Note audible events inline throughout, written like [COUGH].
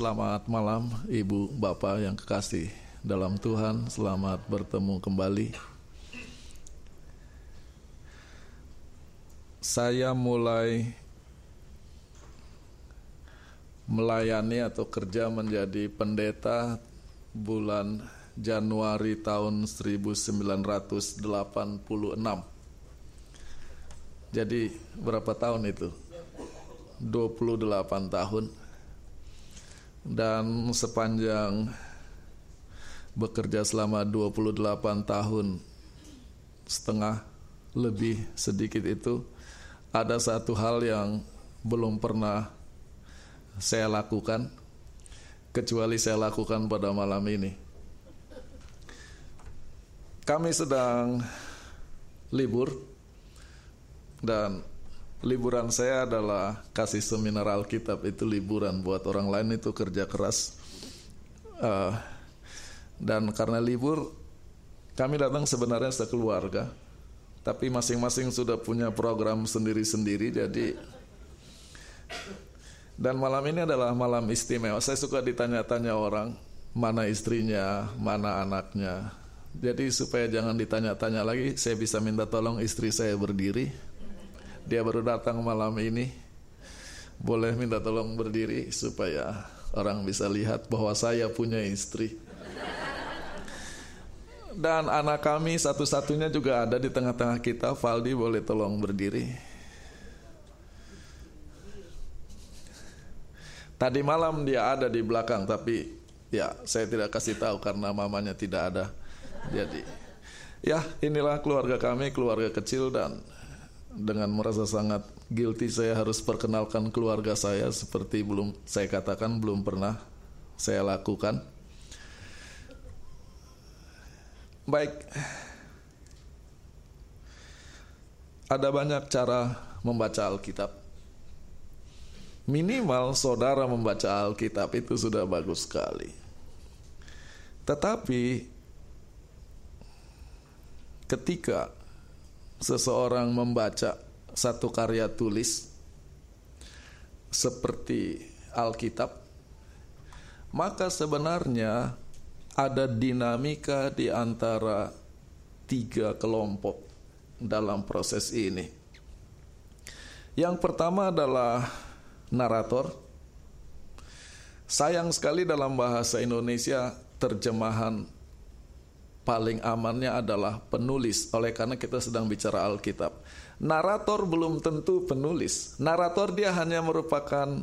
Selamat malam Ibu Bapak yang kekasih dalam Tuhan. Selamat bertemu kembali. Saya mulai melayani atau kerja menjadi pendeta bulan Januari tahun 1986. Jadi berapa tahun itu? 28 tahun dan sepanjang bekerja selama 28 tahun setengah lebih sedikit itu ada satu hal yang belum pernah saya lakukan kecuali saya lakukan pada malam ini. Kami sedang libur dan liburan saya adalah kasih seminar Alkitab itu liburan buat orang lain itu kerja keras. Uh, dan karena libur kami datang sebenarnya sekeluarga. Tapi masing-masing sudah punya program sendiri-sendiri jadi dan malam ini adalah malam istimewa. Saya suka ditanya-tanya orang mana istrinya mana anaknya. Jadi supaya jangan ditanya-tanya lagi saya bisa minta tolong istri saya berdiri dia baru datang malam ini. Boleh minta tolong berdiri supaya orang bisa lihat bahwa saya punya istri. Dan anak kami satu-satunya juga ada di tengah-tengah kita. Valdi boleh tolong berdiri. Tadi malam dia ada di belakang tapi ya saya tidak kasih tahu karena mamanya tidak ada. Jadi ya inilah keluarga kami, keluarga kecil dan dengan merasa sangat guilty saya harus perkenalkan keluarga saya seperti belum saya katakan belum pernah saya lakukan. Baik. Ada banyak cara membaca Alkitab. Minimal saudara membaca Alkitab itu sudah bagus sekali. Tetapi ketika seseorang membaca satu karya tulis seperti Alkitab, maka sebenarnya ada dinamika di antara tiga kelompok dalam proses ini. Yang pertama adalah narator. Sayang sekali dalam bahasa Indonesia terjemahan paling amannya adalah penulis oleh karena kita sedang bicara Alkitab. Narator belum tentu penulis. Narator dia hanya merupakan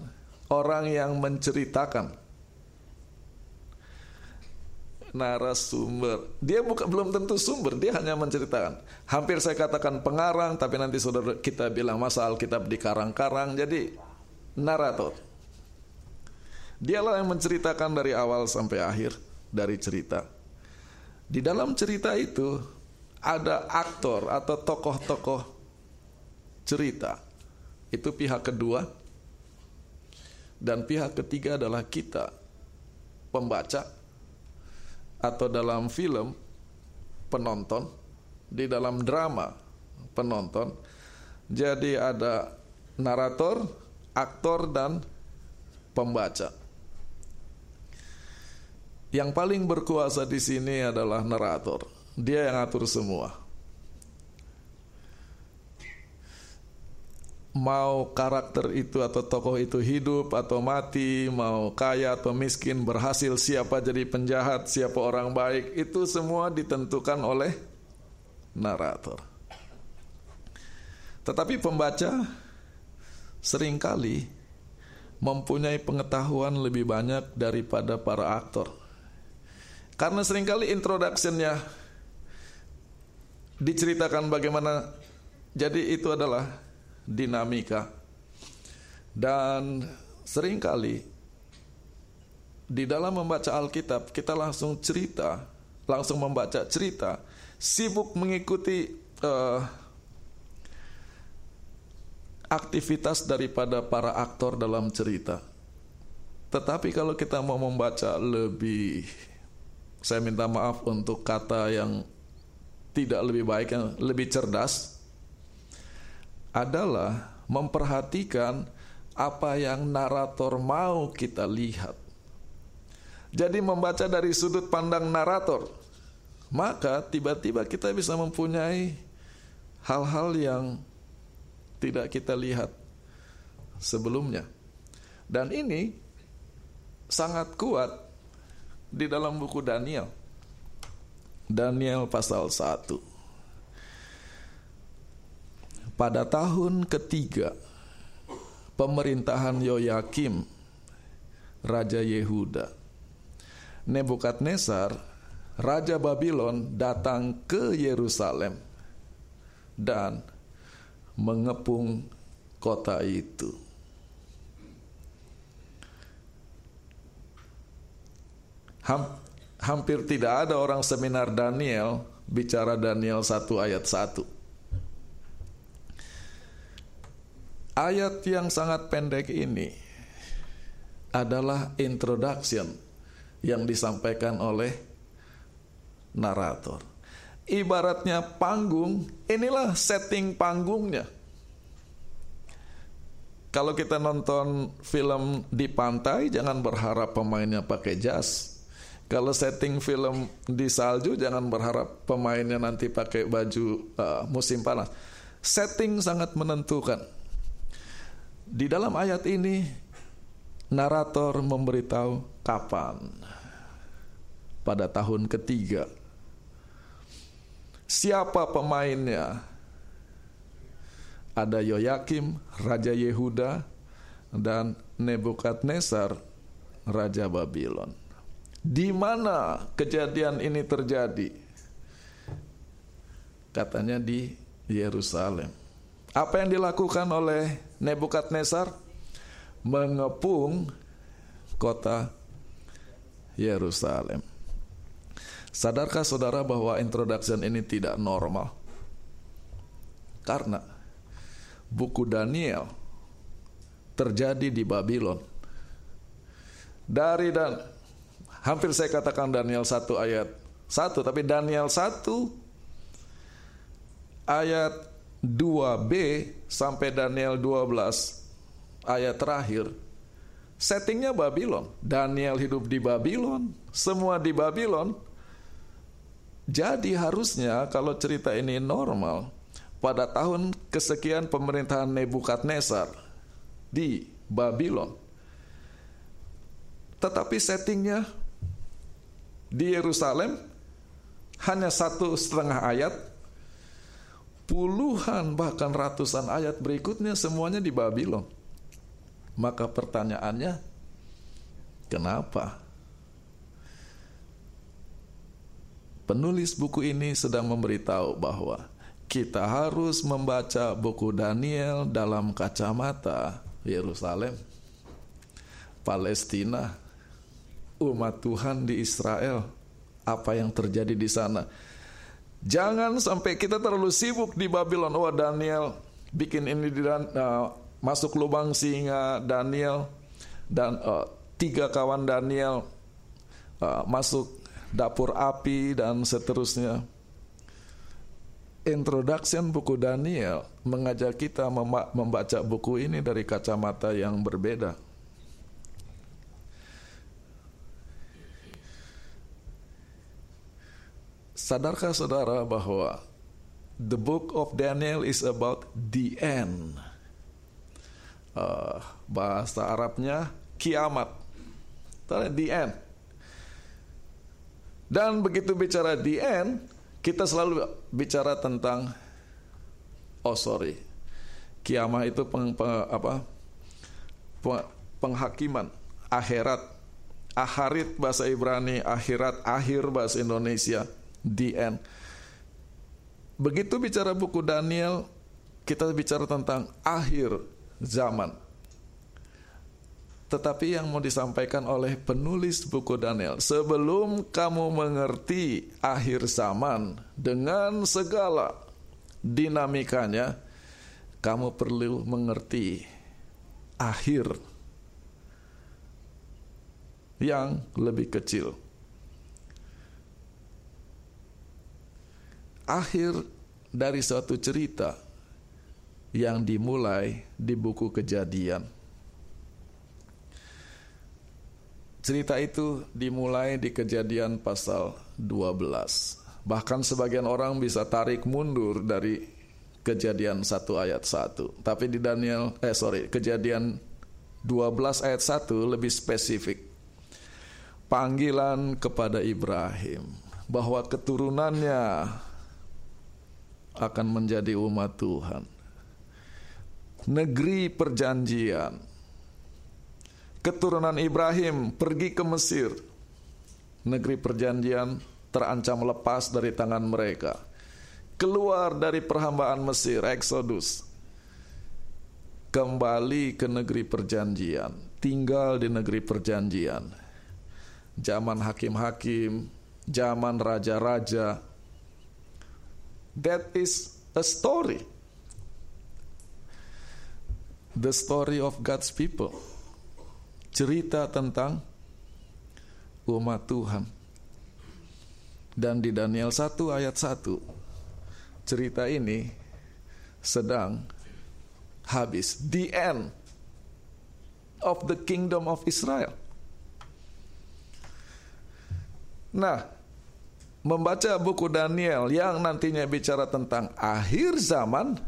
orang yang menceritakan. Narasumber. Dia bukan belum tentu sumber, dia hanya menceritakan. Hampir saya katakan pengarang, tapi nanti saudara kita bilang masa Alkitab di karang-karang. Jadi narator. Dialah yang menceritakan dari awal sampai akhir dari cerita. Di dalam cerita itu ada aktor atau tokoh-tokoh cerita. Itu pihak kedua. Dan pihak ketiga adalah kita, pembaca, atau dalam film, penonton, di dalam drama, penonton. Jadi ada narator, aktor, dan pembaca. Yang paling berkuasa di sini adalah narator. Dia yang atur semua. Mau karakter itu atau tokoh itu hidup atau mati, mau kaya atau miskin, berhasil siapa jadi penjahat, siapa orang baik, itu semua ditentukan oleh narator. Tetapi pembaca sering kali mempunyai pengetahuan lebih banyak daripada para aktor. Karena sering kali introductionnya diceritakan bagaimana jadi itu adalah dinamika. Dan sering kali di dalam membaca Alkitab kita langsung cerita langsung membaca cerita sibuk mengikuti uh, aktivitas daripada para aktor dalam cerita. Tetapi kalau kita mau membaca lebih saya minta maaf untuk kata yang tidak lebih baik, yang lebih cerdas adalah memperhatikan apa yang narator mau kita lihat, Jadi membaca dari sudut pandang narator, maka tiba-tiba kita bisa mempunyai hal-hal yang tidak kita lihat sebelumnya. Dan ini sangat kuat di dalam buku Daniel. Daniel pasal 1. Pada tahun ketiga pemerintahan Yoyakim Raja Yehuda Nebukadnezar Raja Babylon datang ke Yerusalem dan mengepung kota itu. Hampir tidak ada orang seminar Daniel bicara Daniel 1 ayat 1. Ayat yang sangat pendek ini adalah introduction yang disampaikan oleh narator. Ibaratnya panggung, inilah setting panggungnya. Kalau kita nonton film di pantai, jangan berharap pemainnya pakai jas. Kalau setting film di salju, jangan berharap pemainnya nanti pakai baju uh, musim panas. Setting sangat menentukan. Di dalam ayat ini narator memberitahu kapan pada tahun ketiga siapa pemainnya ada Yoyakim raja Yehuda dan Nebukadnezar raja Babylon di mana kejadian ini terjadi katanya di Yerusalem apa yang dilakukan oleh Nebukadnezar mengepung kota Yerusalem. Sadarkah saudara bahwa introduction ini tidak normal? Karena buku Daniel terjadi di Babylon. Dari dan hampir saya katakan Daniel 1 ayat 1 tapi Daniel 1 ayat 2b sampai Daniel 12 ayat terakhir settingnya Babylon. Daniel hidup di Babylon, semua di Babylon. Jadi harusnya kalau cerita ini normal, pada tahun kesekian pemerintahan Nebukadnezar di Babylon. Tetapi settingnya di Yerusalem hanya satu setengah ayat puluhan bahkan ratusan ayat berikutnya semuanya di Babylon. Maka pertanyaannya, kenapa? Penulis buku ini sedang memberitahu bahwa kita harus membaca buku Daniel dalam kacamata Yerusalem, Palestina, umat Tuhan di Israel, apa yang terjadi di sana Jangan sampai kita terlalu sibuk di Babylon. Oh Daniel bikin ini di uh, masuk lubang singa Daniel dan uh, tiga kawan Daniel uh, masuk dapur api dan seterusnya. Introduction buku Daniel mengajak kita membaca buku ini dari kacamata yang berbeda. Sadarkah saudara bahwa the book of Daniel is about the end? Uh, bahasa Arabnya kiamat. The end. Dan begitu bicara the end, kita selalu bicara tentang oh sorry, kiamat itu peng, peng, apa, penghakiman akhirat, aharit bahasa Ibrani, akhirat, akhir bahasa Indonesia the end. Begitu bicara buku Daniel, kita bicara tentang akhir zaman. Tetapi yang mau disampaikan oleh penulis buku Daniel, sebelum kamu mengerti akhir zaman dengan segala dinamikanya, kamu perlu mengerti akhir yang lebih kecil. Akhir dari suatu cerita yang dimulai di buku Kejadian. Cerita itu dimulai di kejadian pasal 12. Bahkan sebagian orang bisa tarik mundur dari kejadian 1 ayat 1. Tapi di Daniel, eh sorry, kejadian 12 ayat 1 lebih spesifik. Panggilan kepada Ibrahim bahwa keturunannya akan menjadi umat Tuhan. Negeri perjanjian keturunan Ibrahim pergi ke Mesir. Negeri perjanjian terancam lepas dari tangan mereka. Keluar dari perhambaan Mesir, Exodus. Kembali ke negeri perjanjian, tinggal di negeri perjanjian. Zaman hakim-hakim, zaman raja-raja. That is a story. The story of God's people cerita tentang umat Tuhan. Dan di Daniel 1 ayat 1 cerita ini sedang habis. The end of the kingdom of Israel. Nah, membaca buku Daniel yang nantinya bicara tentang akhir zaman,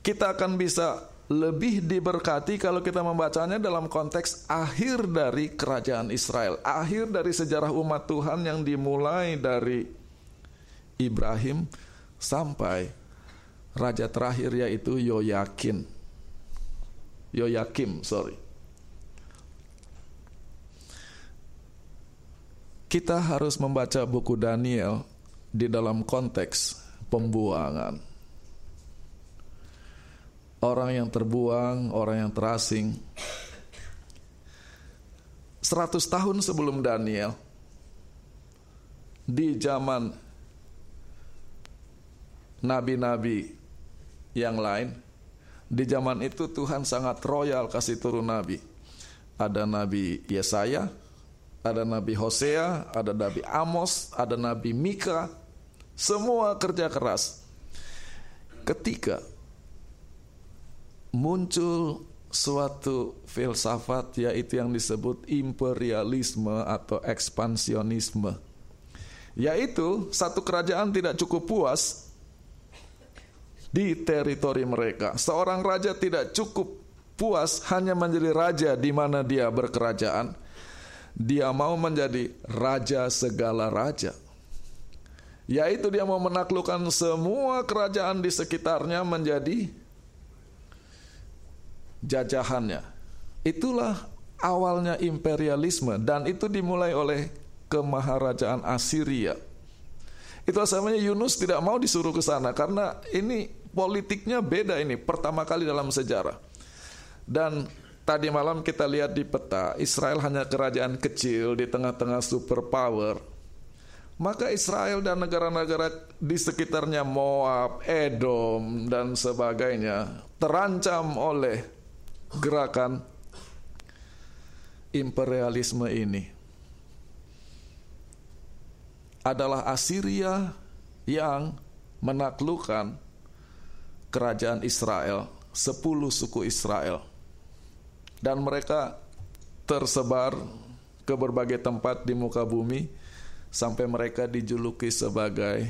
kita akan bisa lebih diberkati kalau kita membacanya dalam konteks akhir dari kerajaan Israel, akhir dari sejarah umat Tuhan yang dimulai dari Ibrahim sampai raja terakhir yaitu Yoyakin. Yoyakim, sorry. Kita harus membaca buku Daniel di dalam konteks pembuangan orang yang terbuang, orang yang terasing. Seratus tahun sebelum Daniel, di zaman nabi-nabi yang lain, di zaman itu Tuhan sangat royal kasih turun nabi. Ada nabi Yesaya, ada nabi Hosea, ada nabi Amos, ada nabi Mika, semua kerja keras. Ketika muncul suatu filsafat yaitu yang disebut imperialisme atau ekspansionisme. Yaitu satu kerajaan tidak cukup puas di teritori mereka. Seorang raja tidak cukup puas hanya menjadi raja di mana dia berkerajaan. Dia mau menjadi raja segala raja. Yaitu dia mau menaklukkan semua kerajaan di sekitarnya menjadi jajahannya. Itulah awalnya imperialisme dan itu dimulai oleh kemaharajaan Assyria. Itu asalnya Yunus tidak mau disuruh ke sana karena ini politiknya beda ini pertama kali dalam sejarah. Dan tadi malam kita lihat di peta Israel hanya kerajaan kecil di tengah-tengah superpower. Maka Israel dan negara-negara di sekitarnya Moab, Edom dan sebagainya terancam oleh gerakan imperialisme ini adalah Assyria yang menaklukkan kerajaan Israel, sepuluh suku Israel. Dan mereka tersebar ke berbagai tempat di muka bumi sampai mereka dijuluki sebagai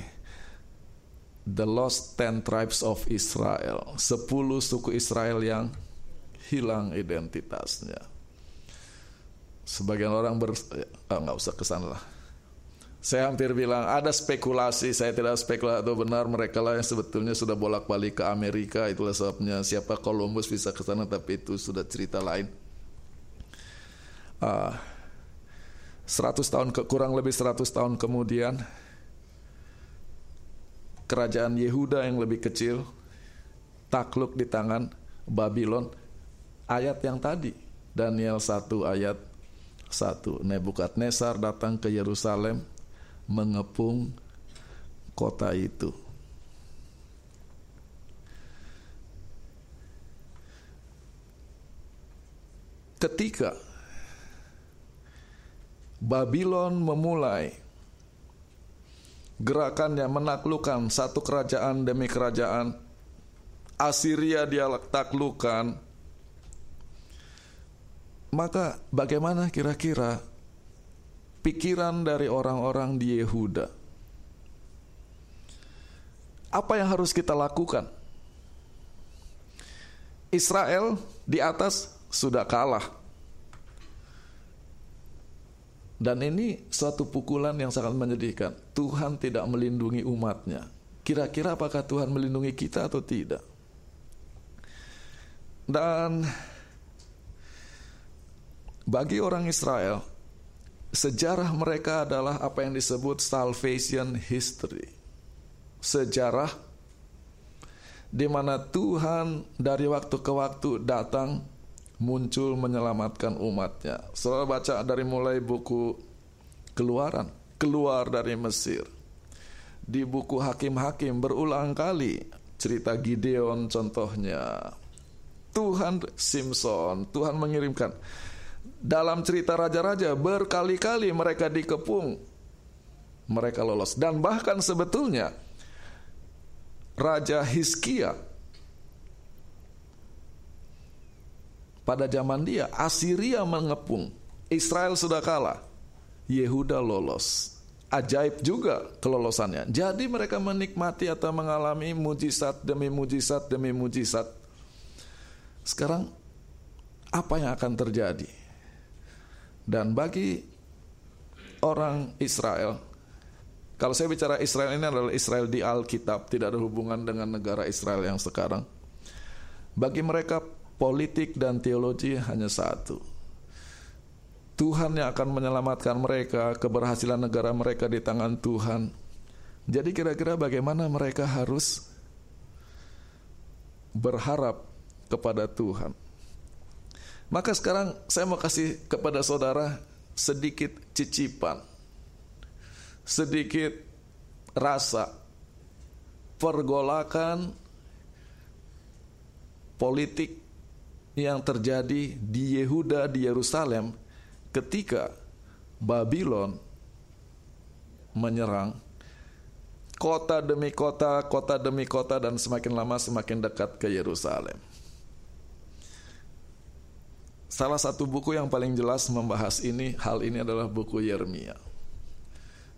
the lost ten tribes of Israel, sepuluh suku Israel yang hilang identitasnya. Sebagian orang ber, oh, nggak usah ke sana lah. Saya hampir bilang ada spekulasi, saya tidak spekulasi atau benar mereka lah yang sebetulnya sudah bolak-balik ke Amerika, itulah sebabnya siapa Columbus bisa ke sana tapi itu sudah cerita lain. Uh, ah, 100 tahun ke, kurang lebih 100 tahun kemudian kerajaan Yehuda yang lebih kecil takluk di tangan Babylon ayat yang tadi Daniel 1 ayat 1 Nebukadnezar datang ke Yerusalem mengepung kota itu. Ketika Babylon memulai gerakannya menaklukkan satu kerajaan demi kerajaan Assyria dia taklukkan maka bagaimana kira-kira pikiran dari orang-orang di Yehuda. Apa yang harus kita lakukan? Israel di atas sudah kalah. Dan ini suatu pukulan yang sangat menyedihkan. Tuhan tidak melindungi umatnya. Kira-kira apakah Tuhan melindungi kita atau tidak? Dan bagi orang Israel, sejarah mereka adalah apa yang disebut salvation history. Sejarah di mana Tuhan dari waktu ke waktu datang muncul menyelamatkan umatnya. Saudara baca dari mulai buku Keluaran, keluar dari Mesir. Di buku Hakim-Hakim berulang kali cerita Gideon contohnya. Tuhan Simpson, Tuhan mengirimkan dalam cerita raja-raja berkali-kali mereka dikepung. Mereka lolos. Dan bahkan sebetulnya Raja Hiskia pada zaman dia Assyria mengepung. Israel sudah kalah. Yehuda lolos. Ajaib juga kelolosannya. Jadi mereka menikmati atau mengalami mujizat demi mujizat demi mujizat. Sekarang apa yang akan terjadi dan bagi orang Israel, kalau saya bicara Israel ini adalah Israel di Alkitab, tidak ada hubungan dengan negara Israel yang sekarang. Bagi mereka politik dan teologi hanya satu. Tuhan yang akan menyelamatkan mereka, keberhasilan negara mereka di tangan Tuhan. Jadi kira-kira bagaimana mereka harus berharap kepada Tuhan. Maka sekarang saya mau kasih kepada saudara sedikit cicipan, sedikit rasa pergolakan politik yang terjadi di Yehuda di Yerusalem ketika Babylon menyerang kota demi kota, kota demi kota dan semakin lama semakin dekat ke Yerusalem. Salah satu buku yang paling jelas membahas ini hal ini adalah buku Yeremia.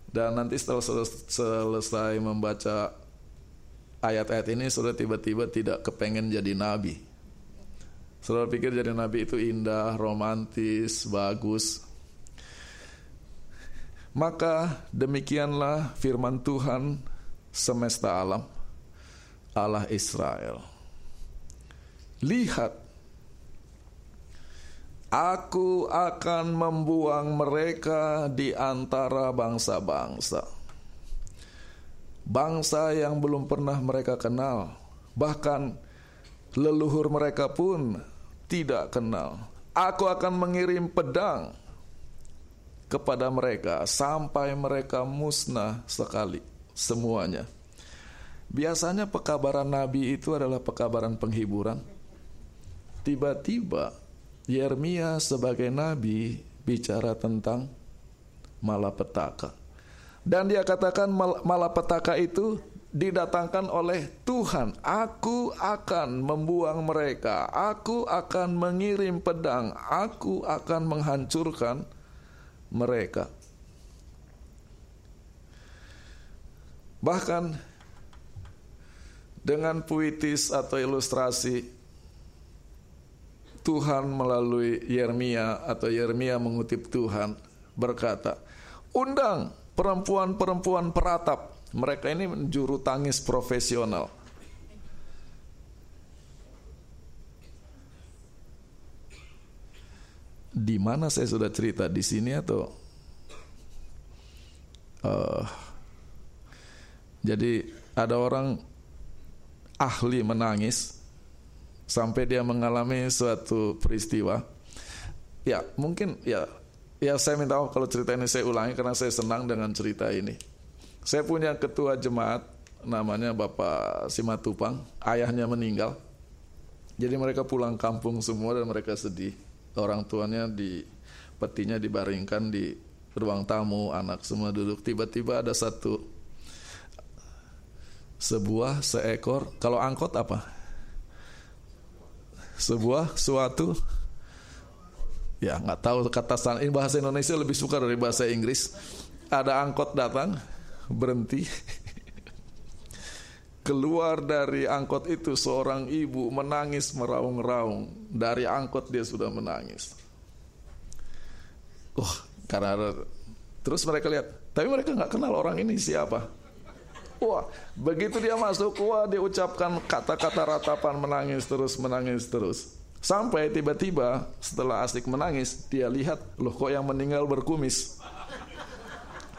Dan nanti setelah selesai membaca ayat-ayat ini sudah tiba-tiba tidak kepengen jadi nabi. Saudara pikir jadi nabi itu indah, romantis, bagus. Maka demikianlah firman Tuhan semesta alam, Allah Israel. Lihat Aku akan membuang mereka di antara bangsa-bangsa. Bangsa yang belum pernah mereka kenal, bahkan leluhur mereka pun tidak kenal. Aku akan mengirim pedang kepada mereka sampai mereka musnah sekali semuanya. Biasanya pekabaran nabi itu adalah pekabaran penghiburan. Tiba-tiba Yeremia sebagai nabi bicara tentang malapetaka. Dan dia katakan malapetaka itu didatangkan oleh Tuhan. Aku akan membuang mereka. Aku akan mengirim pedang. Aku akan menghancurkan mereka. Bahkan dengan puitis atau ilustrasi Tuhan melalui Yeremia atau Yeremia mengutip Tuhan berkata, "Undang perempuan-perempuan peratap. Mereka ini juru tangis profesional." Di mana saya sudah cerita di sini atau uh, jadi ada orang ahli menangis sampai dia mengalami suatu peristiwa. Ya, mungkin ya ya saya minta maaf kalau cerita ini saya ulangi karena saya senang dengan cerita ini. Saya punya ketua jemaat namanya Bapak Simatupang, ayahnya meninggal. Jadi mereka pulang kampung semua dan mereka sedih. Orang tuanya di petinya dibaringkan di ruang tamu, anak semua duduk. Tiba-tiba ada satu sebuah seekor, kalau angkot apa? Sebuah suatu ya nggak tahu kata ini bahasa Indonesia lebih suka dari bahasa Inggris. Ada angkot datang, berhenti. [LAUGHS] Keluar dari angkot itu seorang ibu menangis meraung-raung. Dari angkot dia sudah menangis. Oh, karena terus mereka lihat, tapi mereka nggak kenal orang ini siapa. Wah, begitu dia masuk, wah dia ucapkan kata-kata ratapan menangis terus, menangis terus. Sampai tiba-tiba setelah asik menangis, dia lihat, loh kok yang meninggal berkumis.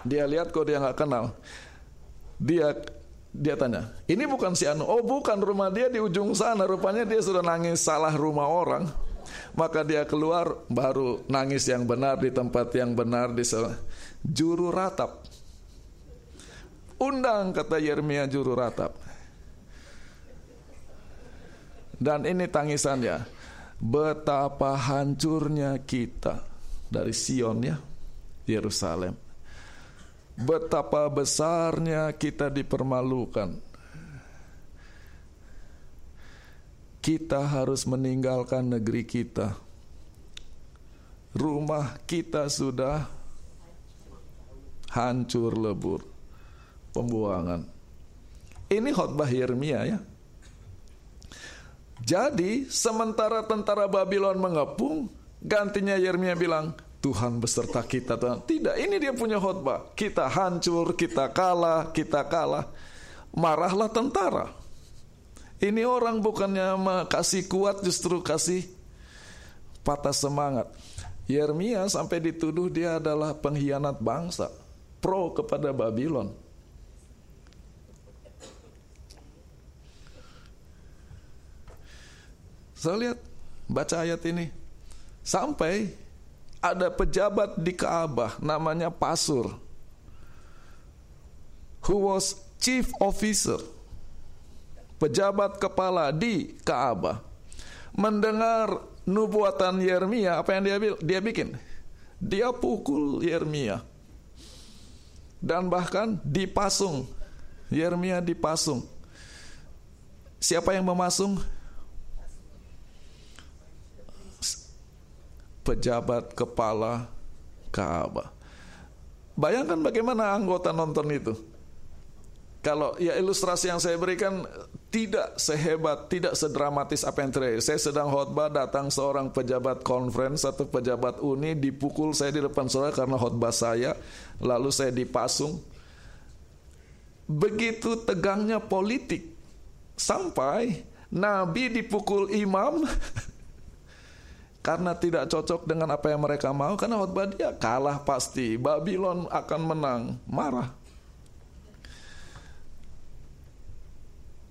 Dia lihat kok dia nggak kenal. Dia dia tanya, ini bukan si Anu. Oh bukan rumah dia di ujung sana. Rupanya dia sudah nangis salah rumah orang. Maka dia keluar baru nangis yang benar di tempat yang benar di juru ratap. Undang kata Yeremia juru ratap. Dan ini tangisannya. Betapa hancurnya kita dari Sion ya, Yerusalem betapa besarnya kita dipermalukan. Kita harus meninggalkan negeri kita. Rumah kita sudah hancur lebur. Pembuangan. Ini khotbah Yeremia ya. Jadi sementara tentara Babylon mengepung, gantinya Yeremia bilang, Tuhan beserta kita Tuhan. Tidak, ini dia punya khotbah. Kita hancur, kita kalah, kita kalah. Marahlah tentara. Ini orang bukannya kasih kuat justru kasih patah semangat. Yeremia sampai dituduh dia adalah pengkhianat bangsa, pro kepada Babylon. Saya lihat baca ayat ini. Sampai ada pejabat di Kaabah namanya Pasur who was chief officer pejabat kepala di Kaabah mendengar nubuatan Yeremia apa yang dia dia bikin? Dia pukul Yeremia. Dan bahkan dipasung. Yeremia dipasung. Siapa yang memasung pejabat kepala Ka'bah. Bayangkan bagaimana anggota nonton itu. Kalau ya ilustrasi yang saya berikan tidak sehebat, tidak sedramatis apa yang terjadi. Saya sedang khotbah, datang seorang pejabat conference atau pejabat uni, dipukul saya di depan saudara karena khotbah saya, lalu saya dipasung. Begitu tegangnya politik, sampai Nabi dipukul imam, [LAUGHS] karena tidak cocok dengan apa yang mereka mau karena khotbah dia kalah pasti. Babylon akan menang. Marah.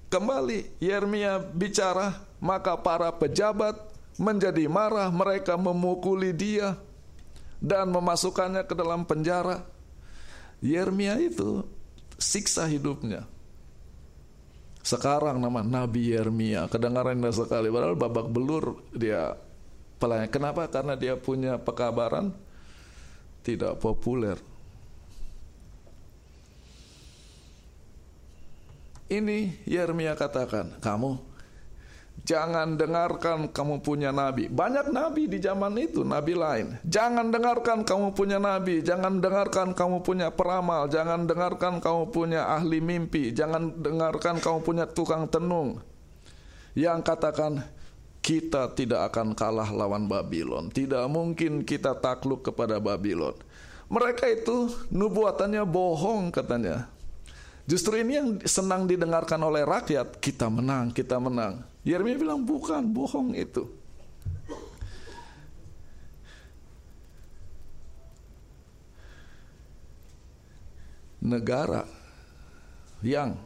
Kembali Yeremia bicara maka para pejabat menjadi marah mereka memukuli dia dan memasukkannya ke dalam penjara. Yeremia itu siksa hidupnya. Sekarang nama Nabi Yeremia. Kedengaran sekali? Padahal babak belur dia pelayan. Kenapa? Karena dia punya pekabaran tidak populer. Ini Yeremia katakan, kamu jangan dengarkan kamu punya nabi. Banyak nabi di zaman itu, nabi lain. Jangan dengarkan kamu punya nabi, jangan dengarkan kamu punya peramal, jangan dengarkan kamu punya ahli mimpi, jangan dengarkan kamu punya tukang tenung. Yang katakan, kita tidak akan kalah lawan Babylon. Tidak mungkin kita takluk kepada Babylon. Mereka itu nubuatannya bohong katanya. Justru ini yang senang didengarkan oleh rakyat. Kita menang, kita menang. Yeremia bilang bukan, bohong itu. Negara yang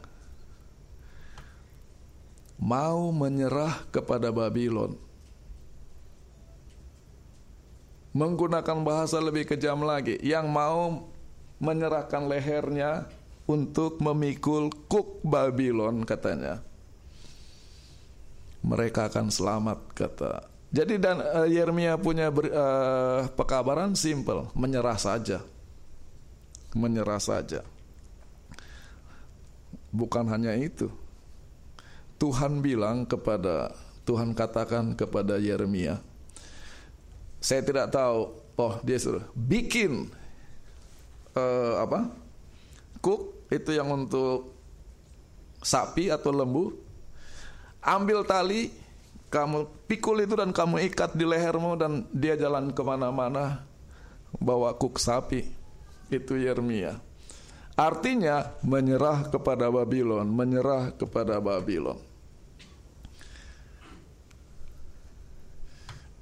mau menyerah kepada Babylon. Menggunakan bahasa lebih kejam lagi, yang mau menyerahkan lehernya untuk memikul kuk Babylon katanya. Mereka akan selamat kata. Jadi dan uh, Yeremia punya ber, uh, pekabaran simple, menyerah saja. Menyerah saja. Bukan hanya itu, Tuhan bilang kepada Tuhan katakan kepada Yeremia, Saya tidak tahu. Oh, dia suruh bikin uh, apa? Cook itu yang untuk sapi atau lembu. Ambil tali, kamu pikul itu dan kamu ikat di lehermu dan dia jalan ke mana-mana bawa kuk sapi. Itu Yeremia. Artinya menyerah kepada Babylon, menyerah kepada Babylon.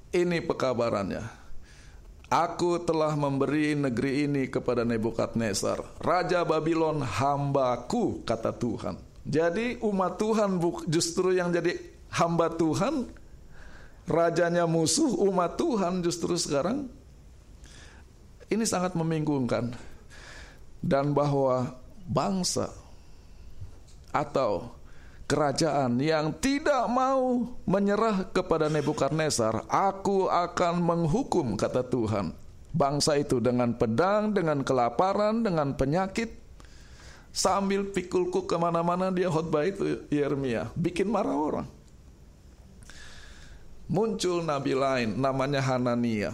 Ini pekabarannya. Aku telah memberi negeri ini kepada Nebukadnezar, raja Babylon hambaku, kata Tuhan. Jadi umat Tuhan justru yang jadi hamba Tuhan, rajanya musuh, umat Tuhan justru sekarang ini sangat membingungkan. Dan bahwa bangsa atau kerajaan yang tidak mau menyerah kepada Nebukadnezar, aku akan menghukum kata Tuhan. Bangsa itu dengan pedang, dengan kelaparan, dengan penyakit, sambil pikulku ke mana-mana dia khotbah itu Yeremia, bikin marah orang. Muncul nabi lain namanya Hanania.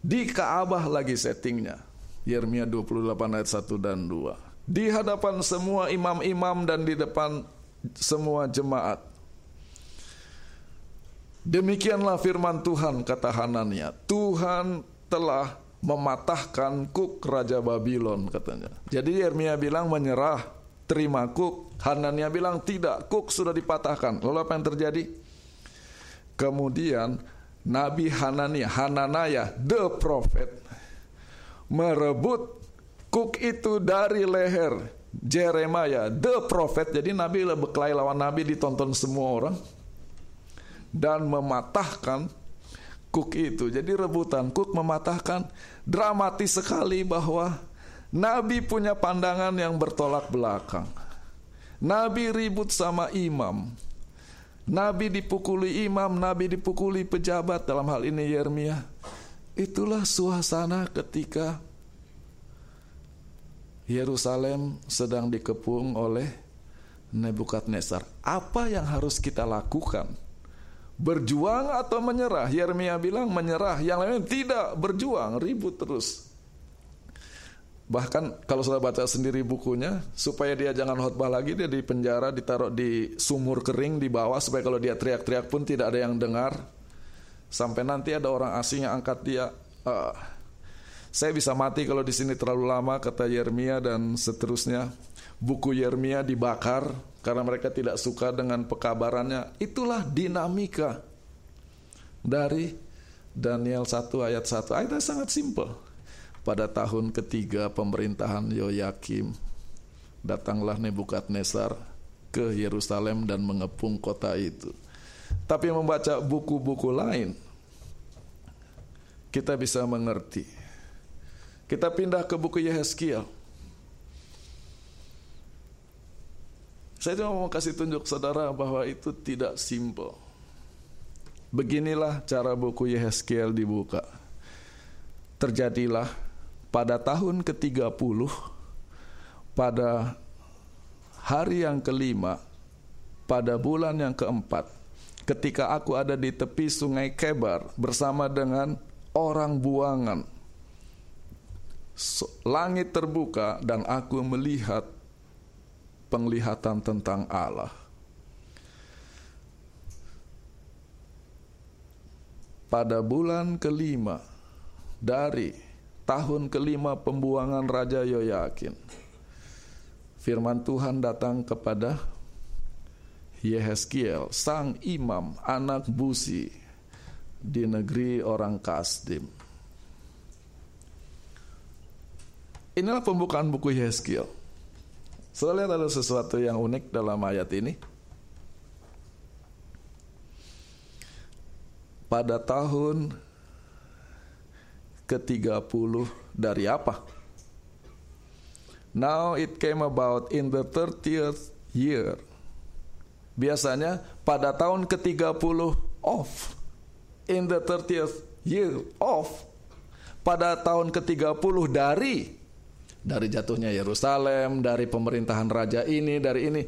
Di Kaabah lagi settingnya. Yeremia 28 ayat 1 dan 2. Di hadapan semua imam-imam dan di depan semua jemaat. Demikianlah firman Tuhan kata Hanania. Tuhan telah mematahkan kuk Raja Babylon katanya. Jadi Yeremia bilang menyerah, terima kuk. Hanania bilang tidak, kuk sudah dipatahkan. Lalu apa yang terjadi? Kemudian Nabi Hanania, Hananaya, the prophet, merebut kuk itu dari leher Jeremiah, the prophet. Jadi Nabi berkelahi lawan Nabi ditonton semua orang dan mematahkan kuk itu. Jadi rebutan kuk mematahkan dramatis sekali bahwa Nabi punya pandangan yang bertolak belakang. Nabi ribut sama imam. Nabi dipukuli imam, Nabi dipukuli pejabat dalam hal ini Yeremia. Itulah suasana ketika Yerusalem sedang dikepung oleh Nebukadnezar. Apa yang harus kita lakukan? Berjuang atau menyerah? Yeremia bilang menyerah. Yang lain tidak berjuang, ribut terus. Bahkan kalau sudah baca sendiri bukunya, supaya dia jangan khotbah lagi, dia di penjara, ditaruh di sumur kering di bawah, supaya kalau dia teriak-teriak pun tidak ada yang dengar. Sampai nanti ada orang asing yang angkat dia. Uh, saya bisa mati kalau di sini terlalu lama, kata Yeremia dan seterusnya. Buku Yeremia dibakar karena mereka tidak suka dengan pekabarannya. Itulah dinamika dari Daniel 1 ayat 1. Ayatnya sangat simpel pada tahun ketiga pemerintahan Yoyakim, datanglah Nebukadnezar ke Yerusalem dan mengepung kota itu. Tapi membaca buku-buku lain, kita bisa mengerti. Kita pindah ke buku Yehezkiel. Saya cuma mau kasih tunjuk saudara bahwa itu tidak simpel. Beginilah cara buku Yehezkiel dibuka. Terjadilah pada tahun ke-30 pada hari yang kelima pada bulan yang keempat ketika aku ada di tepi sungai Kebar bersama dengan orang buangan langit terbuka dan aku melihat penglihatan tentang Allah pada bulan kelima dari tahun kelima pembuangan Raja Yoyakin. Firman Tuhan datang kepada Yehezkiel, sang imam, anak busi di negeri orang Kasdim. Inilah pembukaan buku Yehezkiel. Saya lihat ada sesuatu yang unik dalam ayat ini. Pada tahun ke-30 dari apa? Now it came about in the 30th year. Biasanya pada tahun ke-30 off. In the 30th year off. Pada tahun ke-30 dari dari jatuhnya Yerusalem, dari pemerintahan raja ini, dari ini.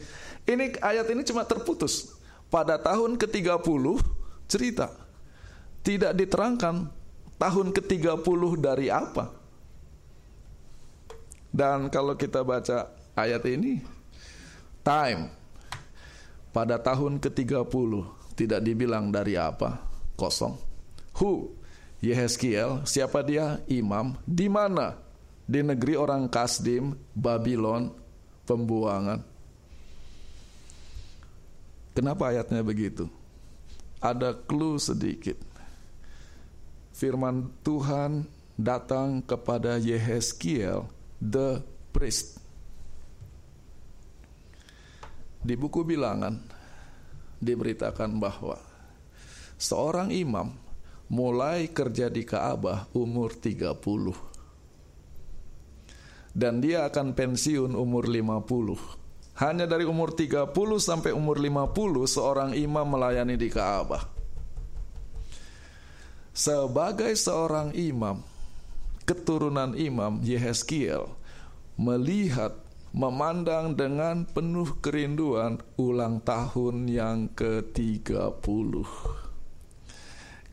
Ini ayat ini cuma terputus. Pada tahun ke-30 cerita tidak diterangkan tahun ke-30 dari apa. Dan kalau kita baca ayat ini, time pada tahun ke-30 tidak dibilang dari apa, kosong. Who? Yehezkiel, siapa dia? Imam. Di mana? Di negeri orang Kasdim, Babylon, pembuangan. Kenapa ayatnya begitu? Ada clue sedikit. Firman Tuhan datang kepada Yehezkiel, the priest. Di buku bilangan diberitakan bahwa seorang imam mulai kerja di Ka'bah umur 30 dan dia akan pensiun umur 50 hanya dari umur 30 sampai umur 50 seorang imam melayani di Ka'bah. Sebagai seorang imam, keturunan imam Yehezkiel melihat memandang dengan penuh kerinduan ulang tahun yang ke-30.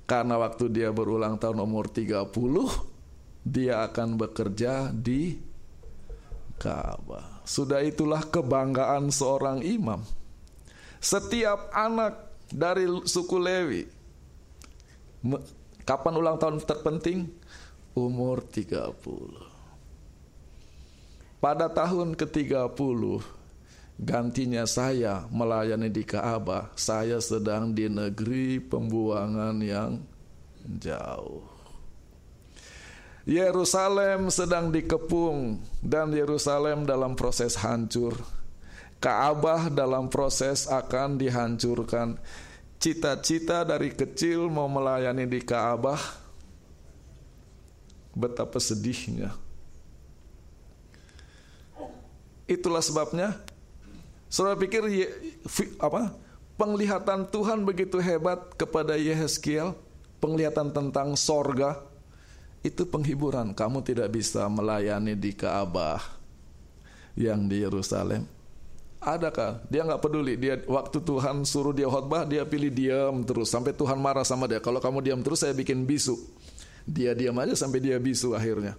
Karena waktu dia berulang tahun umur 30, dia akan bekerja di Ka'bah. Sudah itulah kebanggaan seorang imam. Setiap anak dari suku Lewi kapan ulang tahun terpenting? Umur 30. Pada tahun ke-30 gantinya saya melayani di Ka'bah, saya sedang di negeri pembuangan yang jauh. Yerusalem sedang dikepung dan Yerusalem dalam proses hancur. Ka'bah dalam proses akan dihancurkan. Cita-cita dari kecil mau melayani di Ka'bah betapa sedihnya. Itulah sebabnya Saudara pikir apa? Penglihatan Tuhan begitu hebat kepada Yehezkiel, penglihatan tentang sorga, itu penghiburan. Kamu tidak bisa melayani di Ka'bah yang di Yerusalem. Adakah? Dia nggak peduli. Dia waktu Tuhan suruh dia khotbah, dia pilih diam terus sampai Tuhan marah sama dia. Kalau kamu diam terus, saya bikin bisu. Dia diam aja sampai dia bisu akhirnya.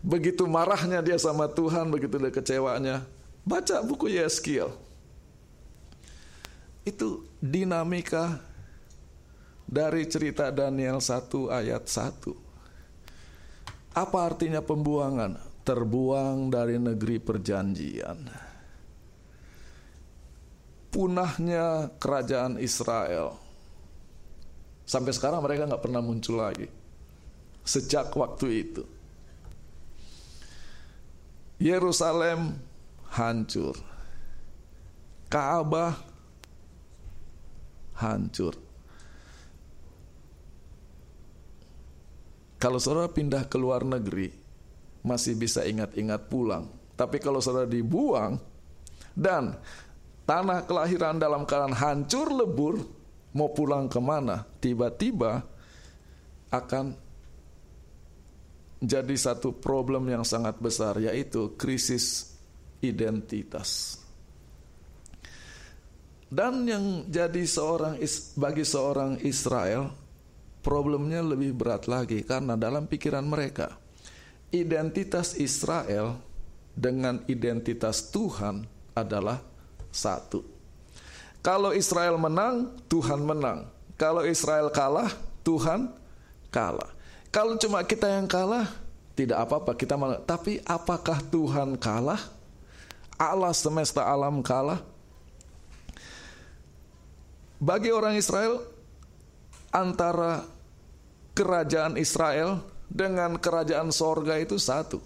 Begitu marahnya dia sama Tuhan, begitu dia kecewanya. Baca buku Yeskiel. Itu dinamika dari cerita Daniel 1 ayat 1. Apa artinya pembuangan? Terbuang dari negeri perjanjian. Punahnya kerajaan Israel. Sampai sekarang mereka nggak pernah muncul lagi. Sejak waktu itu. Yerusalem hancur. Ka'bah hancur Kalau saudara pindah ke luar negeri, masih bisa ingat-ingat pulang. Tapi kalau saudara dibuang dan tanah kelahiran dalam keadaan hancur lebur, mau pulang ke mana? Tiba-tiba akan jadi satu problem yang sangat besar, yaitu krisis identitas. Dan yang jadi seorang bagi seorang Israel problemnya lebih berat lagi karena dalam pikiran mereka identitas Israel dengan identitas Tuhan adalah satu. Kalau Israel menang, Tuhan menang. Kalau Israel kalah, Tuhan kalah. Kalau cuma kita yang kalah, tidak apa-apa kita malah. Tapi apakah Tuhan kalah? Allah semesta alam kalah? Bagi orang Israel, antara kerajaan Israel dengan kerajaan sorga itu satu.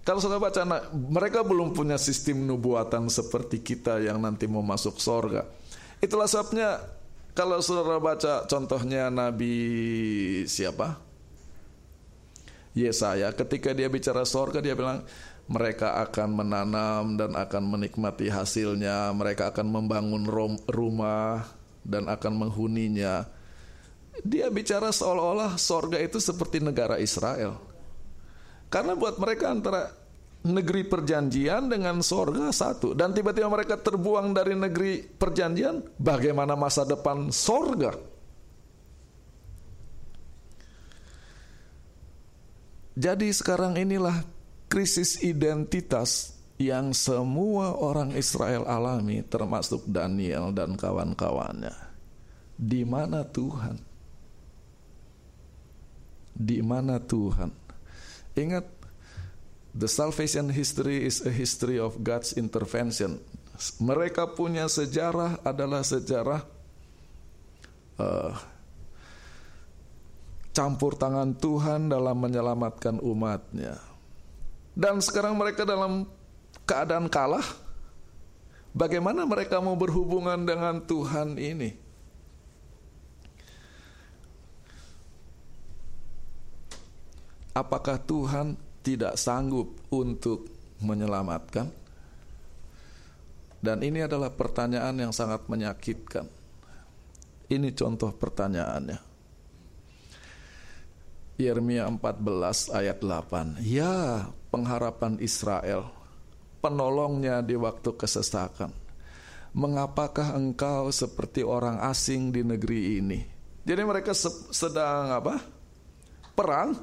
Kalau saudara baca, nah, mereka belum punya sistem nubuatan seperti kita yang nanti mau masuk sorga. Itulah sebabnya kalau saudara baca contohnya Nabi siapa? Yesaya ketika dia bicara sorga dia bilang mereka akan menanam dan akan menikmati hasilnya, mereka akan membangun rumah, dan akan menghuninya. Dia bicara seolah-olah sorga itu seperti negara Israel. Karena buat mereka antara negeri perjanjian dengan sorga satu. Dan tiba-tiba mereka terbuang dari negeri perjanjian, bagaimana masa depan sorga? Jadi sekarang inilah krisis identitas yang semua orang Israel alami termasuk Daniel dan kawan-kawannya. Di mana Tuhan? Di mana Tuhan? Ingat the salvation history is a history of God's intervention. Mereka punya sejarah adalah sejarah uh, campur tangan Tuhan dalam menyelamatkan umatnya. Dan sekarang mereka dalam keadaan kalah. Bagaimana mereka mau berhubungan dengan Tuhan ini? Apakah Tuhan tidak sanggup untuk menyelamatkan? Dan ini adalah pertanyaan yang sangat menyakitkan. Ini contoh pertanyaannya. Yeremia 14 ayat 8. Ya, pengharapan Israel, penolongnya di waktu kesesakan. Mengapakah engkau seperti orang asing di negeri ini? Jadi mereka sedang apa? Perang.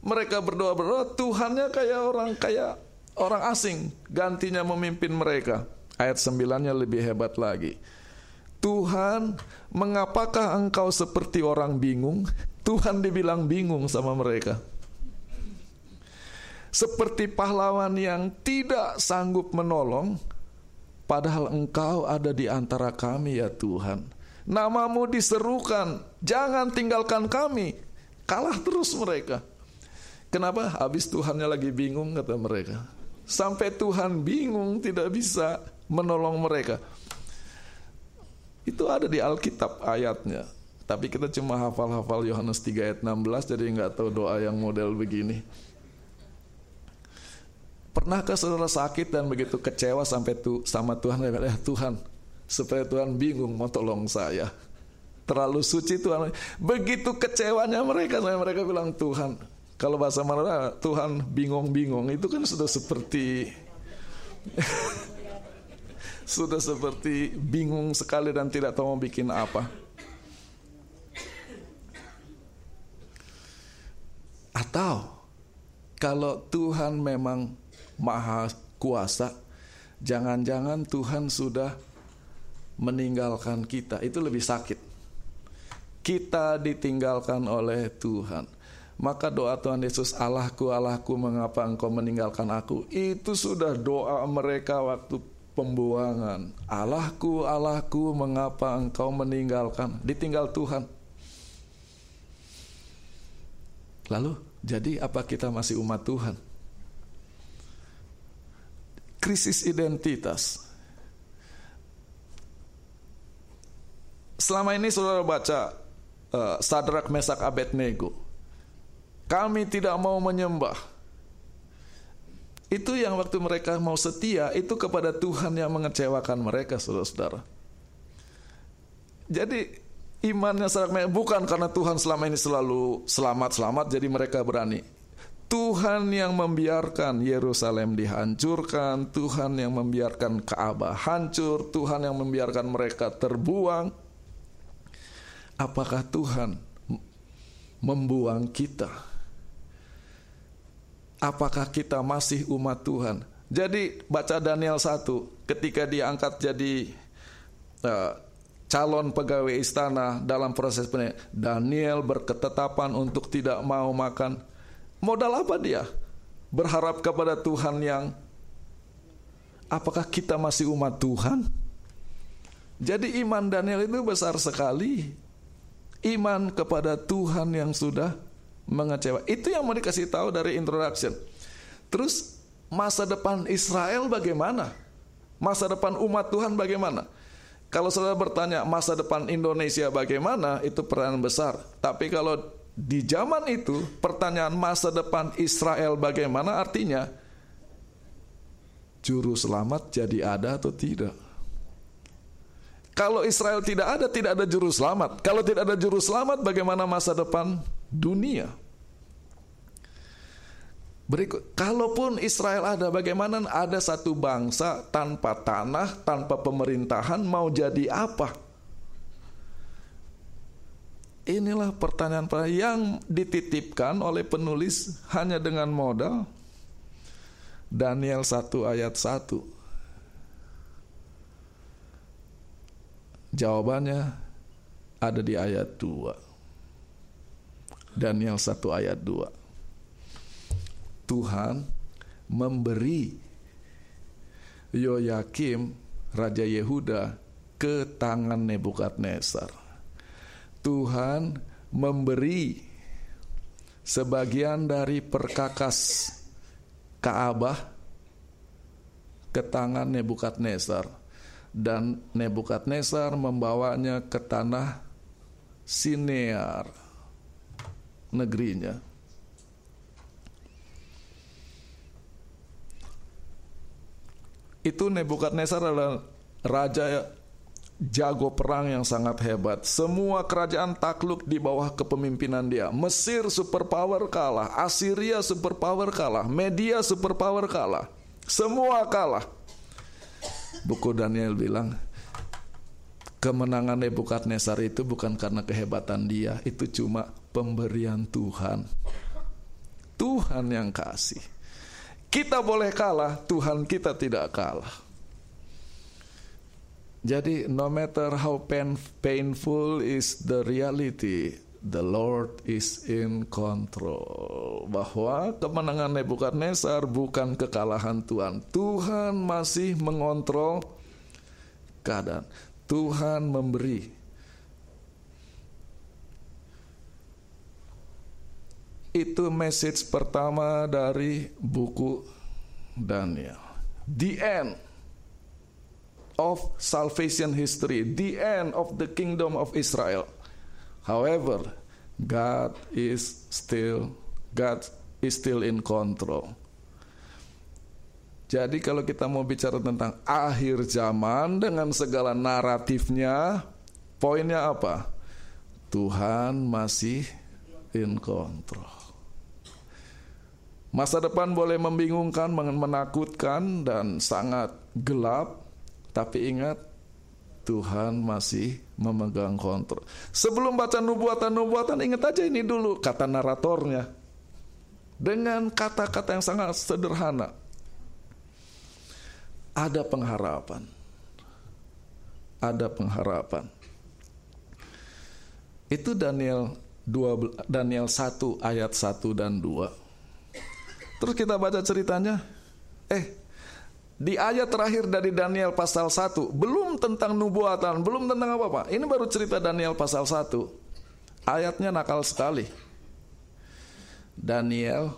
Mereka berdoa-berdoa, Tuhannya kayak orang kayak orang asing, gantinya memimpin mereka. Ayat 9-nya lebih hebat lagi. Tuhan, mengapakah engkau seperti orang bingung? Tuhan dibilang bingung sama mereka. Seperti pahlawan yang tidak sanggup menolong, padahal engkau ada di antara kami ya Tuhan. Namamu diserukan, jangan tinggalkan kami. Kalah terus mereka. Kenapa? Habis Tuhannya lagi bingung kata mereka. Sampai Tuhan bingung tidak bisa menolong mereka. Itu ada di Alkitab ayatnya. Tapi kita cuma hafal-hafal Yohanes 3 ayat 16 jadi nggak tahu doa yang model begini. Pernahkah saudara sakit dan begitu kecewa sampai tu, sama Tuhan ya Tuhan supaya Tuhan bingung mau tolong saya. Terlalu suci Tuhan. Begitu kecewanya mereka saya mereka bilang Tuhan. Kalau bahasa mana Tuhan bingung-bingung itu kan sudah seperti [LAUGHS] sudah seperti bingung sekali dan tidak tahu mau bikin apa. Atau kalau Tuhan memang maha kuasa, jangan-jangan Tuhan sudah meninggalkan kita. Itu lebih sakit. Kita ditinggalkan oleh Tuhan. Maka doa Tuhan Yesus, Allahku, Allahku, mengapa engkau meninggalkan aku? Itu sudah doa mereka waktu pembuangan. Allahku, Allahku, mengapa engkau meninggalkan? Ditinggal Tuhan. Lalu, jadi apa kita masih umat Tuhan? Krisis identitas. Selama ini saudara baca uh, Sadrak Mesak Abednego. Kami tidak mau menyembah. Itu yang waktu mereka mau setia itu kepada Tuhan yang mengecewakan mereka saudara-saudara. Jadi Imannya sangat bukan karena Tuhan selama ini selalu selamat-selamat jadi mereka berani. Tuhan yang membiarkan Yerusalem dihancurkan, Tuhan yang membiarkan Ka'bah hancur, Tuhan yang membiarkan mereka terbuang. Apakah Tuhan membuang kita? Apakah kita masih umat Tuhan? Jadi baca Daniel 1 ketika diangkat jadi uh, calon pegawai istana dalam proses penelitian. Daniel berketetapan untuk tidak mau makan. Modal apa dia? Berharap kepada Tuhan yang apakah kita masih umat Tuhan? Jadi iman Daniel itu besar sekali. Iman kepada Tuhan yang sudah mengecewa. Itu yang mau dikasih tahu dari introduction. Terus masa depan Israel bagaimana? Masa depan umat Tuhan bagaimana? Kalau saudara bertanya masa depan Indonesia bagaimana, itu pertanyaan besar. Tapi kalau di zaman itu pertanyaan masa depan Israel bagaimana artinya juru selamat jadi ada atau tidak? Kalau Israel tidak ada, tidak ada juru selamat. Kalau tidak ada juru selamat, bagaimana masa depan dunia? Berikut, kalaupun Israel ada, bagaimana ada satu bangsa tanpa tanah, tanpa pemerintahan, mau jadi apa? Inilah pertanyaan yang dititipkan oleh penulis hanya dengan modal Daniel 1 ayat 1. Jawabannya ada di ayat 2. Daniel 1 ayat 2. Tuhan memberi Yoyakim Raja Yehuda ke tangan Nebukadnezar. Tuhan memberi sebagian dari perkakas Kaabah ke tangan Nebukadnezar. Dan Nebukadnezar membawanya ke tanah Sinear negerinya. Itu Nebukadnezar adalah raja jago perang yang sangat hebat. Semua kerajaan takluk di bawah kepemimpinan dia. Mesir superpower kalah, Assyria superpower kalah, media superpower kalah. Semua kalah. Buku Daniel bilang, kemenangan Nebukadnezar itu bukan karena kehebatan dia, itu cuma pemberian Tuhan. Tuhan yang kasih. Kita boleh kalah, Tuhan kita tidak kalah. Jadi no matter how pain, painful is the reality, the Lord is in control. Bahwa kemenangan Nebukadnezar bukan kekalahan Tuhan. Tuhan masih mengontrol keadaan. Tuhan memberi Itu message pertama dari buku Daniel. The end of salvation history, the end of the kingdom of Israel. However, God is still God is still in control. Jadi kalau kita mau bicara tentang akhir zaman dengan segala naratifnya, poinnya apa? Tuhan masih in control. Masa depan boleh membingungkan, menakutkan, dan sangat gelap, tapi ingat Tuhan masih memegang kontrol. Sebelum baca nubuatan-nubuatan, ingat aja ini dulu kata naratornya. Dengan kata-kata yang sangat sederhana. Ada pengharapan. Ada pengharapan. Itu Daniel 2, Daniel 1 ayat 1 dan 2. Terus kita baca ceritanya. Eh, di ayat terakhir dari Daniel pasal 1, belum tentang nubuatan, belum tentang apa-apa. Ini baru cerita Daniel pasal 1. Ayatnya nakal sekali. Daniel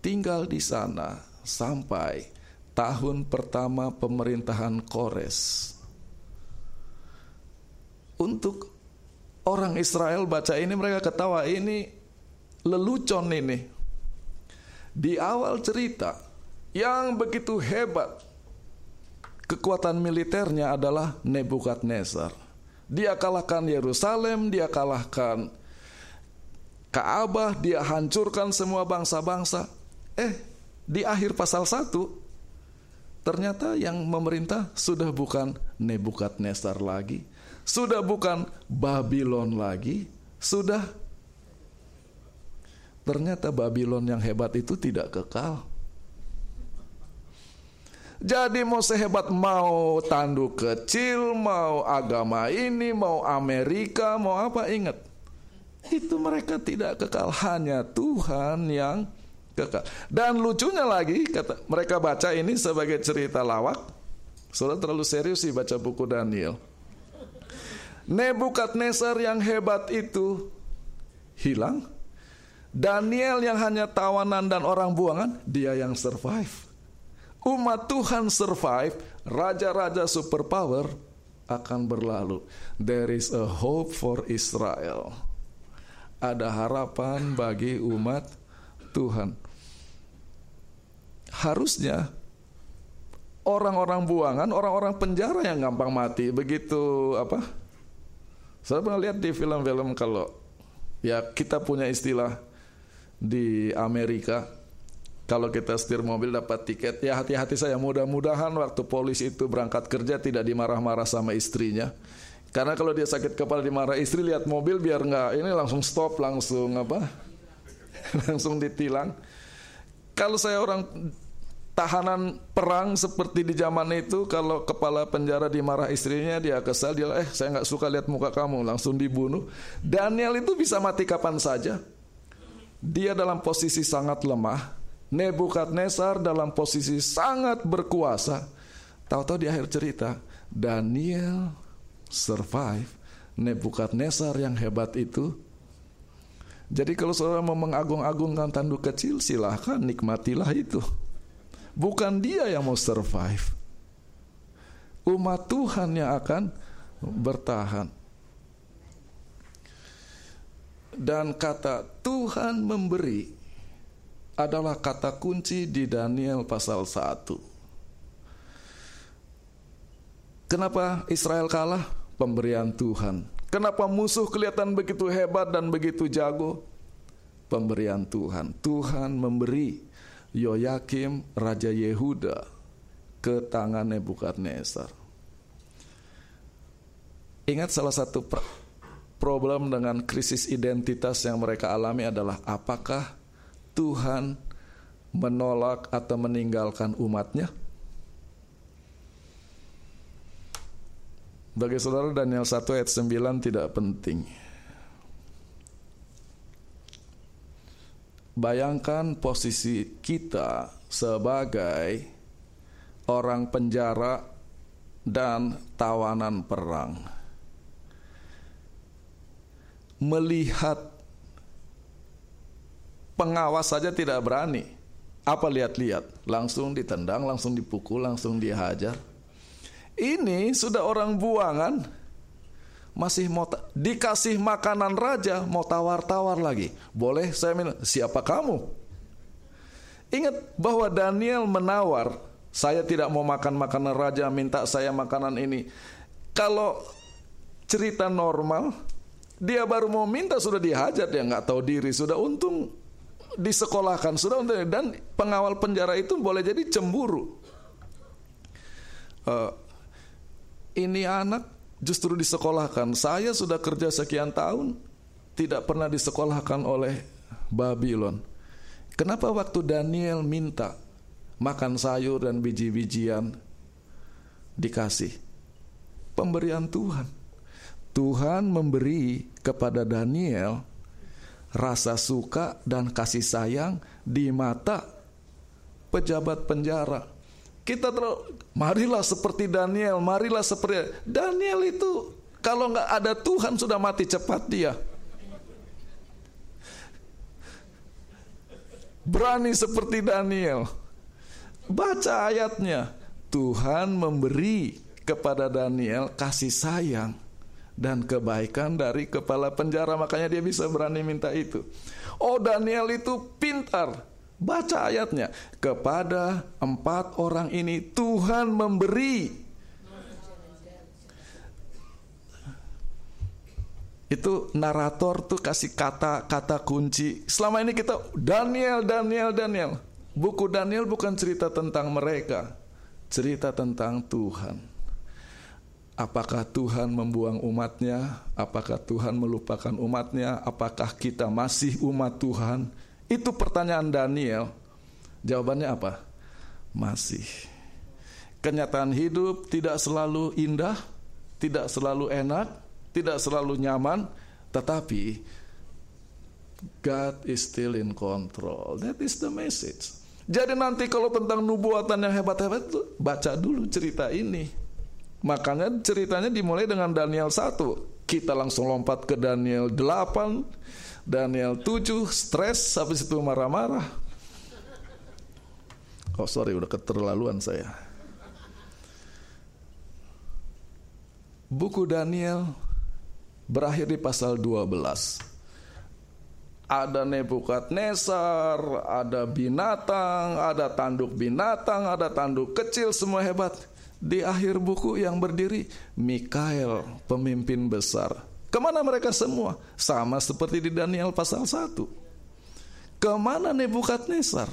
tinggal di sana sampai tahun pertama pemerintahan Kores. Untuk orang Israel baca ini mereka ketawa ini lelucon ini di awal cerita yang begitu hebat kekuatan militernya adalah Nebukadnezar. Dia kalahkan Yerusalem, dia kalahkan Ka'bah, dia hancurkan semua bangsa-bangsa. Eh, di akhir pasal 1 ternyata yang memerintah sudah bukan Nebukadnezar lagi, sudah bukan Babylon lagi, sudah Ternyata Babylon yang hebat itu tidak kekal. Jadi mau sehebat mau tanduk kecil, mau agama ini, mau Amerika, mau apa ingat. Itu mereka tidak kekal, hanya Tuhan yang kekal. Dan lucunya lagi, kata mereka baca ini sebagai cerita lawak. Sudah terlalu serius sih baca buku Daniel. Nebukadnezar yang hebat itu hilang, Daniel yang hanya tawanan dan orang buangan, dia yang survive. Umat Tuhan survive, raja-raja superpower akan berlalu. There is a hope for Israel. Ada harapan bagi umat Tuhan. Harusnya orang-orang buangan, orang-orang penjara yang gampang mati. Begitu apa? Saya pernah lihat di film-film kalau ya kita punya istilah di Amerika kalau kita setir mobil dapat tiket ya hati-hati saya mudah-mudahan waktu polisi itu berangkat kerja tidak dimarah-marah sama istrinya Karena kalau dia sakit kepala dimarah istri lihat mobil biar nggak ini langsung stop langsung apa? [LAUGHS] langsung ditilang. Kalau saya orang tahanan perang seperti di zaman itu kalau kepala penjara dimarah istrinya dia kesal dia eh saya nggak suka lihat muka kamu langsung dibunuh Daniel itu bisa mati kapan saja dia dalam posisi sangat lemah Nebukadnezar dalam posisi sangat berkuasa tahu-tahu di akhir cerita Daniel survive Nebukadnezar yang hebat itu jadi kalau saudara mau mengagung-agungkan tanduk kecil silahkan nikmatilah itu Bukan dia yang mau survive. Umat Tuhan yang akan bertahan. Dan kata Tuhan memberi adalah kata kunci di Daniel pasal 1. Kenapa Israel kalah? Pemberian Tuhan. Kenapa musuh kelihatan begitu hebat dan begitu jago? Pemberian Tuhan. Tuhan memberi Yoyakim Raja Yehuda ke tangan Nebukadnezar. Ingat salah satu problem dengan krisis identitas yang mereka alami adalah apakah Tuhan menolak atau meninggalkan umatnya? Bagi saudara Daniel 1 ayat 9 tidak penting. Bayangkan posisi kita sebagai orang penjara dan tawanan perang. Melihat pengawas saja tidak berani. Apa lihat-lihat? Langsung ditendang, langsung dipukul, langsung dihajar. Ini sudah orang buangan, masih mau dikasih makanan raja mau tawar-tawar lagi. Boleh saya minum? Siapa kamu? Ingat bahwa Daniel menawar, saya tidak mau makan makanan raja, minta saya makanan ini. Kalau cerita normal, dia baru mau minta sudah dihajar dia nggak tahu diri, sudah untung disekolahkan, sudah dan pengawal penjara itu boleh jadi cemburu. Uh, ini anak justru disekolahkan. Saya sudah kerja sekian tahun tidak pernah disekolahkan oleh Babylon. Kenapa waktu Daniel minta makan sayur dan biji-bijian dikasih? Pemberian Tuhan. Tuhan memberi kepada Daniel rasa suka dan kasih sayang di mata pejabat penjara. Kita terlalu, marilah seperti Daniel, marilah seperti Daniel itu kalau nggak ada Tuhan sudah mati cepat dia. Berani seperti Daniel. Baca ayatnya. Tuhan memberi kepada Daniel kasih sayang dan kebaikan dari kepala penjara makanya dia bisa berani minta itu. Oh Daniel itu pintar Baca ayatnya. Kepada empat orang ini Tuhan memberi. Itu narator tuh kasih kata-kata kunci. Selama ini kita Daniel, Daniel, Daniel. Buku Daniel bukan cerita tentang mereka. Cerita tentang Tuhan. Apakah Tuhan membuang umatnya? Apakah Tuhan melupakan umatnya? Apakah kita masih umat Tuhan? Itu pertanyaan Daniel. Jawabannya apa? Masih. Kenyataan hidup tidak selalu indah, tidak selalu enak, tidak selalu nyaman, tetapi God is still in control. That is the message. Jadi nanti kalau tentang nubuatan yang hebat-hebat baca dulu cerita ini. Makanya ceritanya dimulai dengan Daniel 1. Kita langsung lompat ke Daniel 8 Daniel 7 stres habis itu marah-marah. Oh sorry udah keterlaluan saya. Buku Daniel berakhir di pasal 12. Ada Nebukadnezar, ada binatang, ada tanduk binatang, ada tanduk kecil semua hebat. Di akhir buku yang berdiri Mikael, pemimpin besar. Ke mana mereka semua? Sama seperti di Daniel pasal 1. Ke mana Nebukadnezar?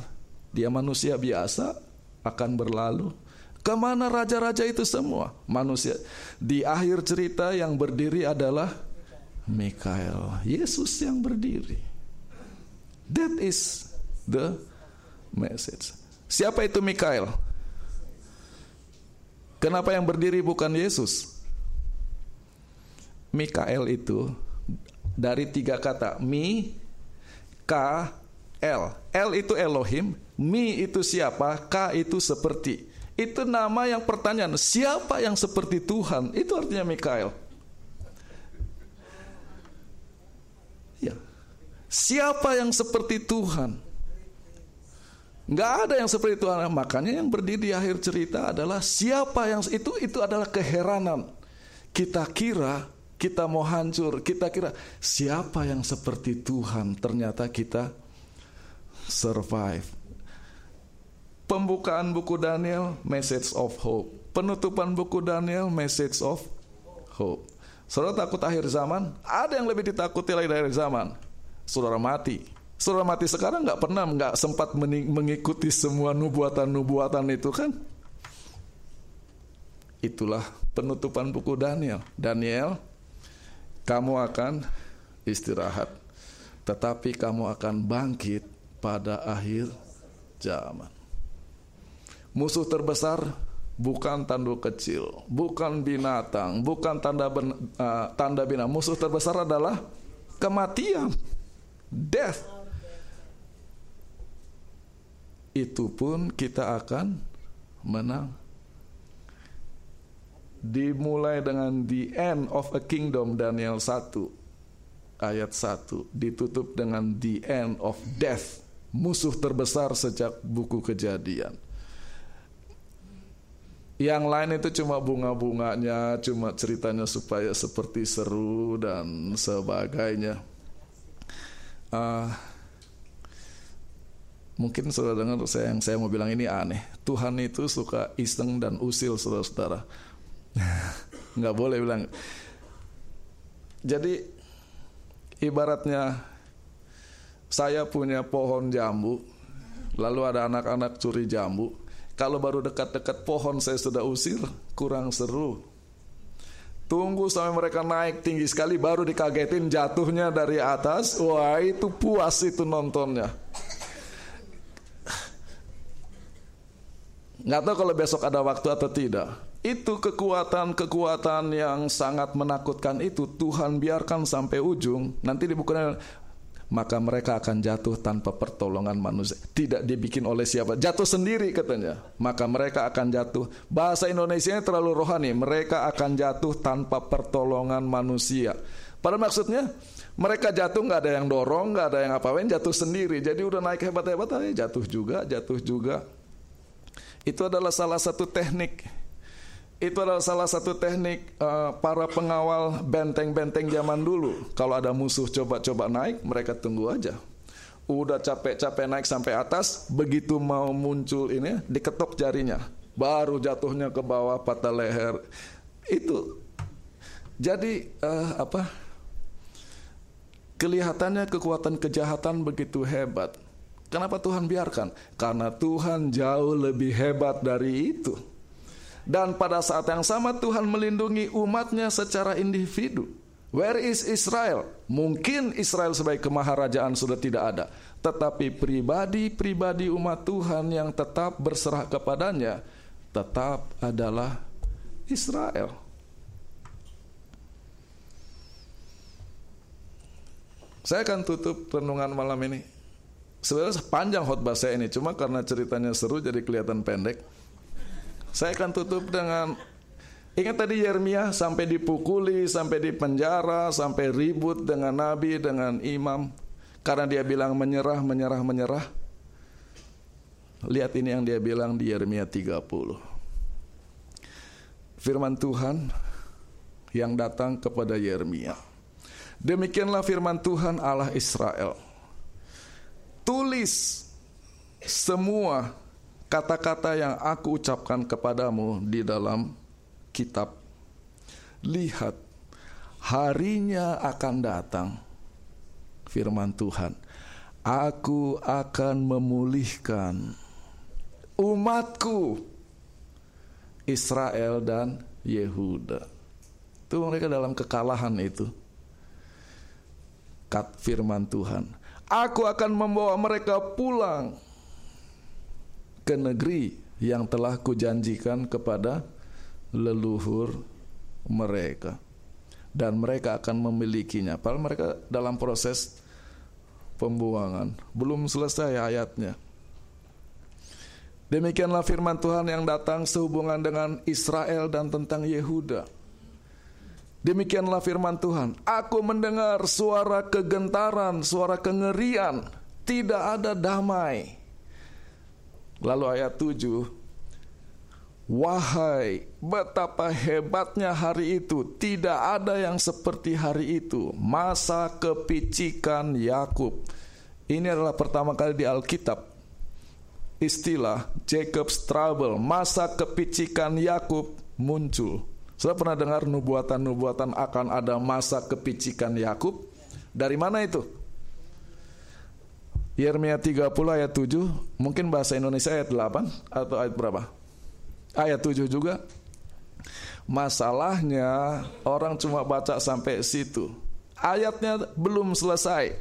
Dia manusia biasa, akan berlalu. Ke mana raja-raja itu semua? Manusia. Di akhir cerita yang berdiri adalah Mikael. Yesus yang berdiri. That is the message. Siapa itu Mikael? Kenapa yang berdiri bukan Yesus? Mikael itu dari tiga kata mi, ka, el. El itu Elohim, mi itu siapa, ka itu seperti. Itu nama yang pertanyaan, siapa yang seperti Tuhan? Itu artinya Mikael. Ya. Siapa yang seperti Tuhan? Nggak ada yang seperti Tuhan. Makanya yang berdiri di akhir cerita adalah siapa yang itu itu adalah keheranan. Kita kira kita mau hancur, kita kira siapa yang seperti Tuhan? Ternyata kita survive. Pembukaan buku Daniel, message of hope. Penutupan buku Daniel, message of hope. Saudara takut akhir zaman? Ada yang lebih ditakuti lagi dari zaman. Saudara mati. Saudara mati sekarang nggak pernah nggak sempat mengikuti semua nubuatan-nubuatan itu kan? Itulah penutupan buku Daniel. Daniel, kamu akan istirahat, tetapi kamu akan bangkit pada akhir zaman. Musuh terbesar bukan tanduk kecil, bukan binatang, bukan tanda ben, uh, tanda bina. Musuh terbesar adalah kematian, death. Itu pun kita akan menang. Dimulai dengan the end of a kingdom Daniel 1 ayat 1 ditutup dengan the end of death musuh terbesar sejak buku kejadian yang lain itu cuma bunga-bunganya, cuma ceritanya supaya seperti seru dan sebagainya. Uh, mungkin saudara dengar saya yang saya mau bilang ini aneh. Tuhan itu suka iseng dan usil saudara-saudara. [LAUGHS] Nggak boleh bilang. Jadi ibaratnya saya punya pohon jambu, lalu ada anak-anak curi jambu kalau baru dekat-dekat pohon saya sudah usir, kurang seru. Tunggu sampai mereka naik tinggi sekali baru dikagetin jatuhnya dari atas. Wah, itu puas itu nontonnya. Nggak tahu kalau besok ada waktu atau tidak. Itu kekuatan-kekuatan yang sangat menakutkan itu Tuhan biarkan sampai ujung. Nanti di bukunya maka mereka akan jatuh tanpa pertolongan manusia. Tidak dibikin oleh siapa, jatuh sendiri katanya. Maka mereka akan jatuh. Bahasa Indonesia terlalu rohani. Mereka akan jatuh tanpa pertolongan manusia. Pada maksudnya mereka jatuh nggak ada yang dorong, nggak ada yang apa-apain, jatuh sendiri. Jadi udah naik hebat-hebat, eh, jatuh juga, jatuh juga. Itu adalah salah satu teknik itu adalah salah satu teknik uh, para pengawal benteng-benteng zaman dulu. Kalau ada musuh coba-coba naik, mereka tunggu aja. Udah capek-capek naik sampai atas, begitu mau muncul ini, diketok jarinya. Baru jatuhnya ke bawah patah leher. Itu. Jadi uh, apa? Kelihatannya kekuatan kejahatan begitu hebat. Kenapa Tuhan biarkan? Karena Tuhan jauh lebih hebat dari itu. Dan pada saat yang sama Tuhan melindungi umatnya secara individu. Where is Israel? Mungkin Israel sebagai kemaharajaan sudah tidak ada. Tetapi pribadi-pribadi umat Tuhan yang tetap berserah kepadanya tetap adalah Israel. Saya akan tutup renungan malam ini. Sebenarnya panjang khotbah saya ini, cuma karena ceritanya seru jadi kelihatan pendek. Saya akan tutup dengan Ingat tadi Yeremia sampai dipukuli, sampai di penjara, sampai ribut dengan nabi, dengan imam karena dia bilang menyerah, menyerah, menyerah. Lihat ini yang dia bilang di Yeremia 30. Firman Tuhan yang datang kepada Yeremia. Demikianlah firman Tuhan Allah Israel. Tulis semua kata-kata yang aku ucapkan kepadamu di dalam kitab. Lihat, harinya akan datang, firman Tuhan. Aku akan memulihkan umatku Israel dan Yehuda. Itu mereka dalam kekalahan itu. Kat firman Tuhan. Aku akan membawa mereka pulang ke negeri yang telah kujanjikan kepada leluhur mereka dan mereka akan memilikinya. Padahal mereka dalam proses pembuangan. Belum selesai ayatnya. Demikianlah firman Tuhan yang datang sehubungan dengan Israel dan tentang Yehuda. Demikianlah firman Tuhan. Aku mendengar suara kegentaran, suara kengerian. Tidak ada damai. Lalu ayat 7. Wahai betapa hebatnya hari itu. Tidak ada yang seperti hari itu. Masa kepicikan Yakub. Ini adalah pertama kali di Alkitab istilah Jacob's Trouble, masa kepicikan Yakub muncul. Sudah pernah dengar nubuatan-nubuatan akan ada masa kepicikan Yakub? Dari mana itu? Yeremia 30 ayat 7, mungkin bahasa Indonesia ayat 8 atau ayat berapa? Ayat 7 juga. Masalahnya orang cuma baca sampai situ. Ayatnya belum selesai.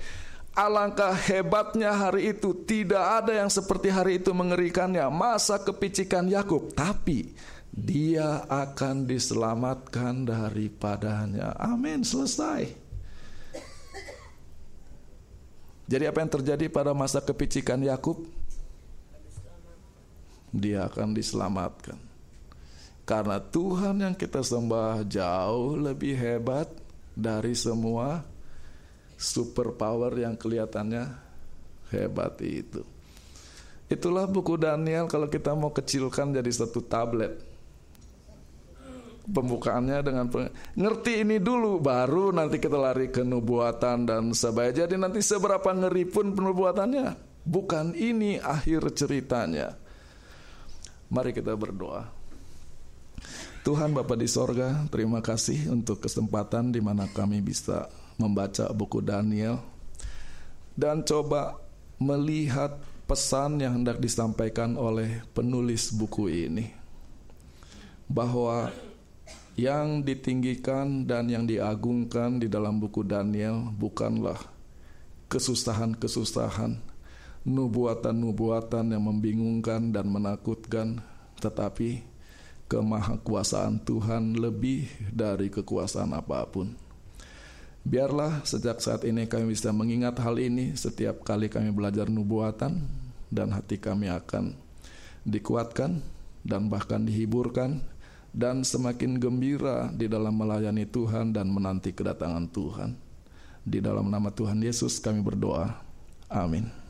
Alangkah hebatnya hari itu, tidak ada yang seperti hari itu mengerikannya. Masa kepicikan Yakub, tapi dia akan diselamatkan daripadanya. Amin, selesai. Jadi apa yang terjadi pada masa kepicikan Yakub? Dia akan diselamatkan. Karena Tuhan yang kita sembah jauh lebih hebat dari semua superpower yang kelihatannya hebat itu. Itulah buku Daniel kalau kita mau kecilkan jadi satu tablet. Pembukaannya dengan ngerti ini dulu baru nanti kita lari ke nubuatan dan sebagainya. Jadi nanti seberapa ngeri pun penubuatannya bukan ini akhir ceritanya. Mari kita berdoa. Tuhan Bapa di sorga, terima kasih untuk kesempatan di mana kami bisa membaca buku Daniel dan coba melihat pesan yang hendak disampaikan oleh penulis buku ini bahwa yang ditinggikan dan yang diagungkan di dalam buku Daniel bukanlah kesusahan-kesusahan, nubuatan-nubuatan yang membingungkan dan menakutkan, tetapi kemahakuasaan Tuhan lebih dari kekuasaan apa pun. Biarlah sejak saat ini kami bisa mengingat hal ini setiap kali kami belajar nubuatan dan hati kami akan dikuatkan dan bahkan dihiburkan dan semakin gembira di dalam melayani Tuhan dan menanti kedatangan Tuhan. Di dalam nama Tuhan Yesus kami berdoa. Amin.